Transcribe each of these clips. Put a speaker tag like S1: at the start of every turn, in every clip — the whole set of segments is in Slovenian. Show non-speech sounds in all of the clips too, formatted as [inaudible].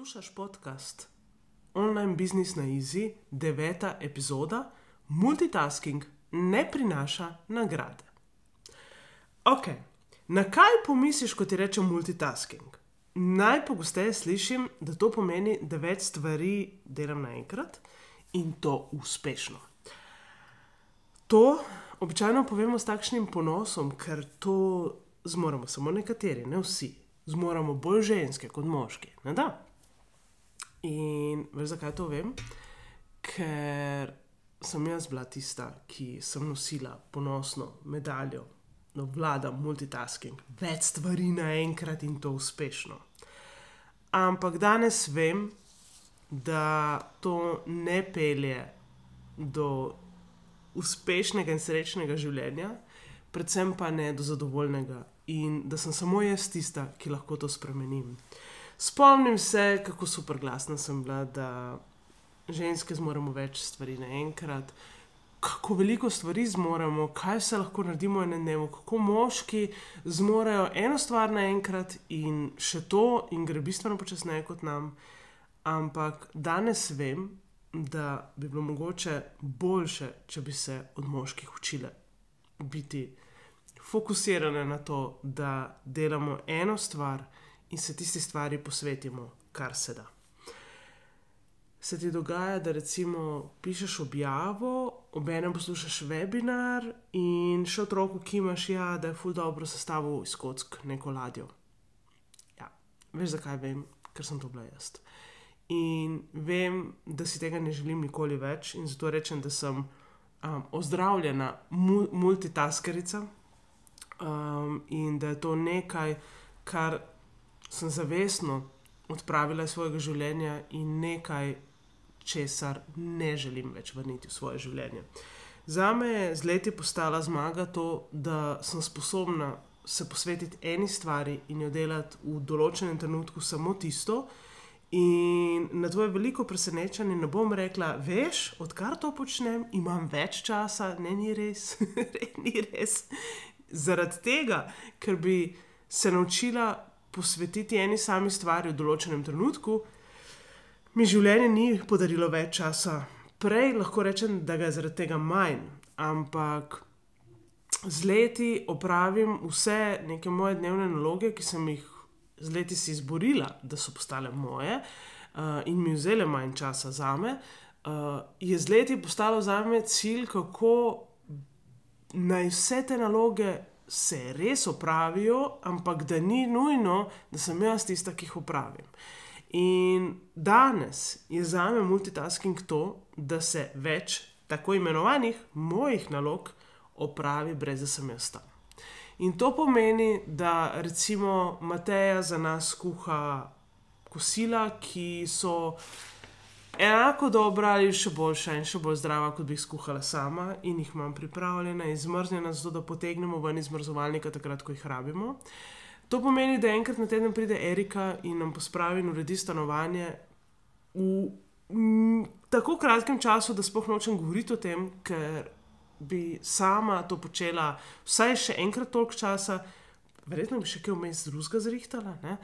S1: Poslušaj podcast Online Business na Easy, deveta epizoda, multitasking ne prinaša nagrade. Ok, na kaj pomisliš, ko ti rečem multitasking? Najpogosteje slišim, da to pomeni, da več stvari delam naenkrat in to uspešno. To običajno povemo s takšnim ponosom, ker to zmoremo samo nekateri, ne vsi. Zmoremo bolj ženske kot moški. Ne da? In veš, zakaj to vem? Ker sem jaz bila tista, ki sem nosila ponosno medaljo, da no, vladam multitasking, več stvari naenkrat in to uspešno. Ampak danes vem, da to ne pelje do uspešnega in srečnega življenja, predvsem pa ne do zadovoljnega, in da sem samo jaz tista, ki lahko to spremenim. Spomnim se, kako super glasna sem bila, da ženske zmoremo več stvari naenkrat, kako veliko stvari zmoremo, kaj vse lahko naredimo v enem dnevu, kako moški zmorejo eno stvar naenkrat in še to, in gre bistveno počasneje kot nam. Ampak danes vem, da bi bilo mogoče boljše, če bi se od moških učile biti fokusirane na to, da delamo eno stvar in se tisti stvari posvetimo, kar se da. Se ti dogaja, da recimo pišeš objavo, obenem poslušaš webinar in še otroku, ki imaš, ja, da je ful dobro sestavil iz kock neko ladjo. Ja, veš zakaj vem, ker sem to bila jaz. In vem, da si tega ne želim nikoli več, in zato rečem, da sem um, ozdravljena mu multitaskerica um, in da je to nekaj, kar sem zavestno odpravila iz svojega življenja in nekaj, česar ne želim več vrniti v svoje življenje. Za me je z leti postala zmaga to, da sem sposobna se posvetiti eni stvari in jo delati v določenem trenutku samo tisto. In na to je veliko presenečenje, ne bom rekla, veš, odkar to počnem, imam več časa, ne, ni res, [laughs] ni res. Zaradi tega, ker bi se naučila posvetiti eni sami stvari v določenem trenutku, mi življenje ni podarilo več časa. Prej lahko rečem, da ga je zaradi tega manj, ampak z leti opravim vse neke moje dnevne naloge, ki sem jih z leti si izborila, da so postale moje uh, in mi vzele manj časa za me. Uh, je z leti postalo za me cilj, kako naj vse te naloge se res opravijo, ampak da ni nujno, da sem jaz tista, ki jih opravim. In danes je za me multitasking to, da se več tako imenovanih mojih nalog opravi, brez da sem jaz tam. In to pomeni, da recimo Mateja za nas kuha kosila, ki so enako dobra ali še boljša in še bolj zdrava, kot bi jih skuhala sama in jih imam pripravljena in zmrznjena, zato da potegnemo ven iz mrzovalnika takrat, ko jih rabimo. To pomeni, da enkrat na teden pride Erika in nam pospravi in uredi stanovanje v m, tako kratkem času, da sploh nočem govoriti o tem, ker bi sama to počela vsaj še enkrat toliko časa, verjetno bi še kaj vmes drugega zrihtala, ne?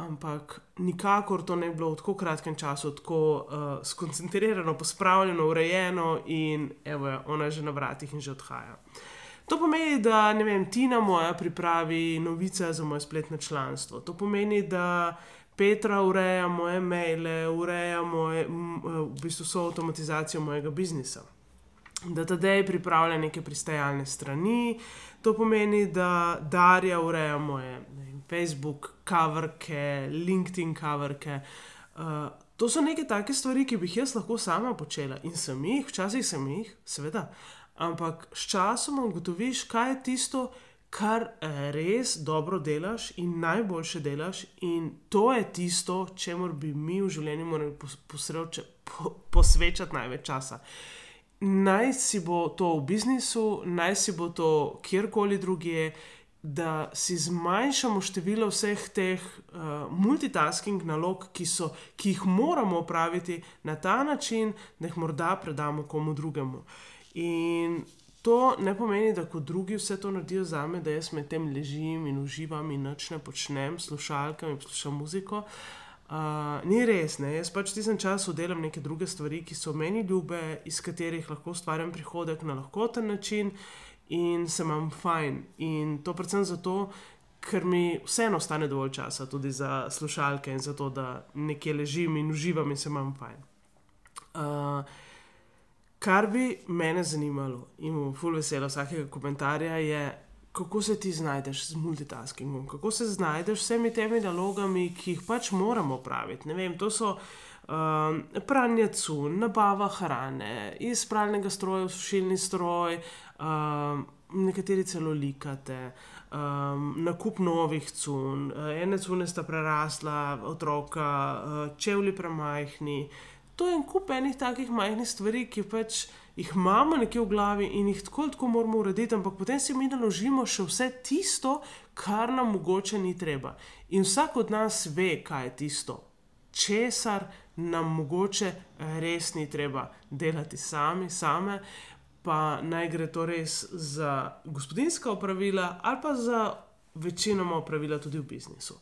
S1: Ampak nikakor to ne bi bilo v tako kratkem času, tako uh, skoncentrirano, pospravljeno, urejeno in evo, je, ona je že na vratih in že odhaja. To pomeni, da ne vem, Tina moja pripravi novice za moje spletno članstvo. To pomeni, da Petra ureja moje maile, ureja moje, v bistvu so avtomatizacijo mojega biznisa. Da tedej pripravlja neke pristajalne strani, to pomeni, da Darja ureja moje Facebook, kaverke, LinkedIn kaverke. Uh, to so neke take stvari, ki bi jih jaz lahko sama počela in sem jih, včasih sem jih, seveda. Ampak s časom ugotoviš, kaj je tisto, kar res dobro delaš in najboljše delaš, in to je tisto, čemu bi mi v življenju morali posreče, po, posvečati največ časa. Naj si bo to v biznisu, naj si bo to kjerkoli drugje, da si zmanjšamo število vseh teh uh, multitasking nalog, ki, so, ki jih moramo opraviti na ta način, da jih morda predamo komu drugemu. In to ne pomeni, da kot drugi vse to naredijo za me, da jaz med tem ležim in uživam in noč ne počnem, slušalkam in poslušam muziko. Uh, ni res, ne? jaz pač tistem času delam neke druge stvari, ki so meni ljube, iz katerih lahko ustvarjam prihodek na lahkoten način in se imam fajn. In to predvsem zato, ker mi vseeno ostane dovolj časa tudi za slušalke in za to, da nekje ležim in uživam in se imam fajn. Uh, Kar bi mene zanimalo in mu ful veselo vsakega komentarja je, kako se ti znajdeš z multitaskingom, kako se znajdeš s vsemi temi nalogami, ki jih pač moramo opraviti. Ne vem, to so um, pranje cun, nabava hrane, iz pralnega stroja v sušilni stroj, um, nekateri celo likate. Um, nakup novih cun, ene cune sta prerasla, otroka, uh, čevlji premajhni, to je en kup enih takih majhnih stvari, ki pač jih imamo nekje v glavi in jih tako tako moramo urediti, ampak potem si mi naložimo še vse tisto, kar nam mogoče ni treba. In vsak od nas ve, kaj je tisto, česar nam mogoče res ni treba delati sami, same. Pa naj gre to res za gospodinska opravila, ali pa za večinoma opravila tudi v biznisu.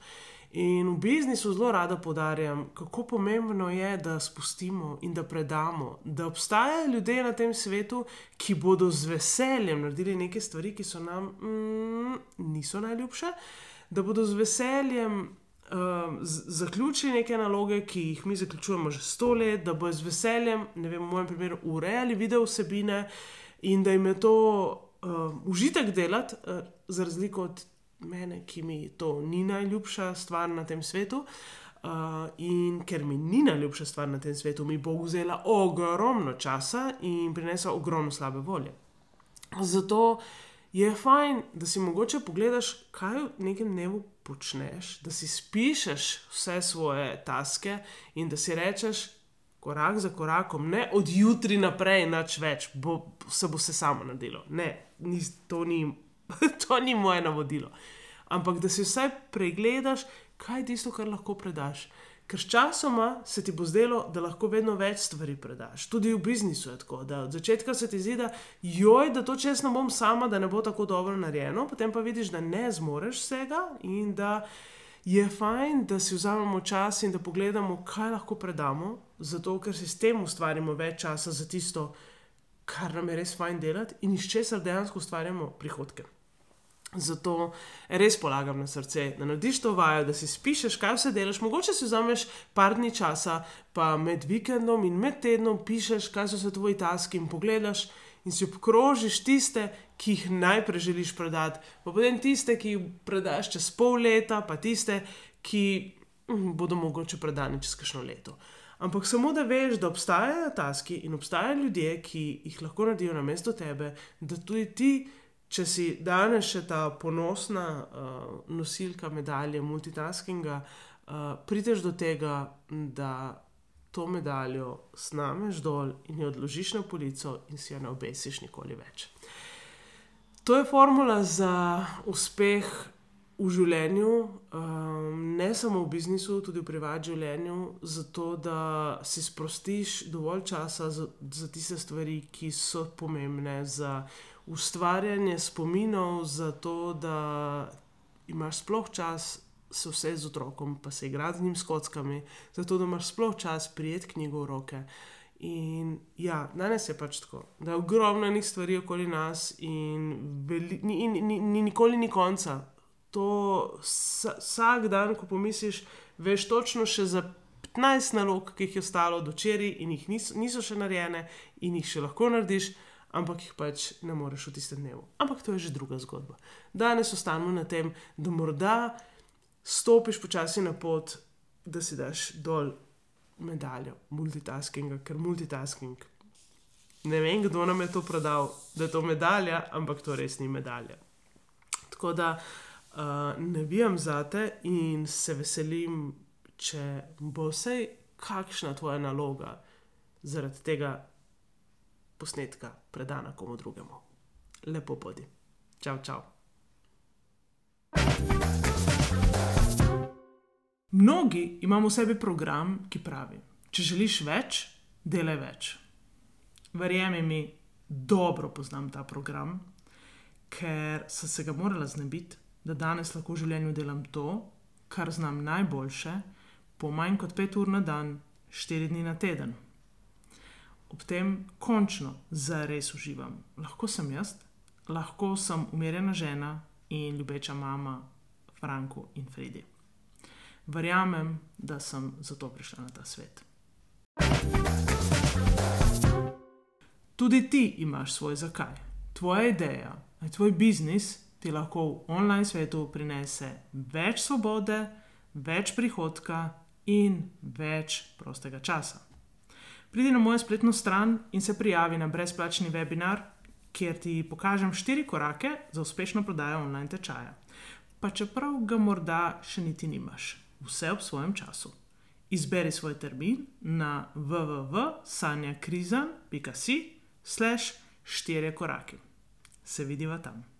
S1: In v biznisu zelo rada podarjam, kako pomembno je, da spustimo in da predamo, da obstajajo ljudje na tem svetu, ki bodo z veseljem naredili neke stvari, ki so nam mm, niso najljubše, da bodo z veseljem uh, zaključili neke naloge, ki jih mi zaključujemo že sto let, da bodo z veseljem, ne vem, v mojem primeru, urejali video vsebine in da jim je to uh, užitek delati, uh, za razliko od mene, ki mi to ni najljubša stvar na tem svetu. Uh, in ker mi ni najljubša stvar na tem svetu, mi bo vzela ogromno časa in prinesla ogromno slabe volje. Zato je fajn, da si mogoče pogledaš, kaj v nekem dnevu počneš, da si spišeš vse svoje taske in da si rečeš, korak za korakom, ne od jutri naprej, nič več, bo, se bo se samo nadelo. Ne, ni, to ni [laughs] to ni moje navodilo. Ampak da si vsaj pregledaš, kaj je tisto, kar lahko predaš. Ker sčasoma se ti bo zdelo, da lahko vedno več stvari predaš. Tudi v biznisu je tako, da od začetka se ti zdi, da joj, da to čestno bom sama, da ne bo tako dobro narejeno, potem pa vidiš, da ne zmoreš vsega in da je fajn, da si vzamemo čas in da pogledamo, kaj lahko predamo, zato ker si s tem ustvarimo več časa za tisto, kar nam je res fajn delati in iz česar dejansko ustvarjamo prihodke. Zato res polagam na srce, da narediš to vajo, da si spišeš, kaj vse delaš. Mogoče si vzameš par dni časa, pa med vikendom in med tednom pišeš, kaj so se tvoji taski in pogledaš in si obkrožiš tiste, ki jih najprej želiš predati, pa potem tiste, ki jih predaš čez pol leta, pa tiste, ki hm, bodo mogoče predani čez kakšno leto. Ampak samo da veš, da obstajajo taski in obstajajo ljudje, ki jih lahko naredijo na mesto tebe, da tudi ti če si danes še ta ponosna uh, nosilka medalje multitaskinga, uh, prideš do tega, da to medaljo snameš dol in jo odložiš na polico in si jo ne obesiš nikoli več. To je formula za uspeh v življenju, um, ne samo v biznisu, tudi v privatnem življenju, zato da si sprostiš dovolj časa za, za tiste stvari, ki so pomembne za ustvarjanje spominov, zato da imaš sploh čas se vse z otrokom, pa se igrati z njim s kockami, zato da imaš sploh čas prijeti knjigo v roke In ja, danes je pač tako, da je ogromno enih stvari okoli nas, in, veli, in, in, in, in nikoli ni konca. To vsak dan, ko pomisliš, veš točno še za 15 nalog, ki jih je ostalo od včeraj in jih niso, niso še narejene, in jih še lahko narediš, ampak jih pač ne moreš v tistem dnevu. Ampak to je že druga zgodba. Danes ostanemo na tem, da morda stopiš počasi na pot, da si daš dol medaljo multitaskinga, ker multitasking. Ne vem, kdo nam je to prodal, da je to medalja, ampak to res ni medalja. Tako da uh, ne vem za te in se veselim, če bo vse kakšna tvoja naloga zaradi tega posnetka predana komu drugemu. Lepo podi. Čau, čau. Mnogi imamo v sebi program, ki pravi: Če želiš več, delaj več. Verjemi mi, dobro poznam ta program, ker sem se ga morala znebiti, da danes lahko v življenju delam to, kar znam najboljše, po manj kot pet ur na dan, štiri dni na teden. Ob tem končno zares uživam. Lahko sem jaz, lahko sem umirjena žena in ljubeča mama Franku in Fredi verjamem, da sem zato prišla na ta svet. Tudi ti imaš svoj zakaj. Tvoja ideja, tvoj biznis ti lahko v online svetu prinese več svobode, več prihodka in več prostega časa. Pridi na mojo spletno stran in se prijavi na brezplačni webinar, kjer ti pokažem štiri korake za uspešno prodajo online tečaja. Pa čeprav ga morda še niti nimaš vse ob svojem času. Izberi svoj termin na www.sanjakrizan.com/slash štiri korake. Se vidiva tam.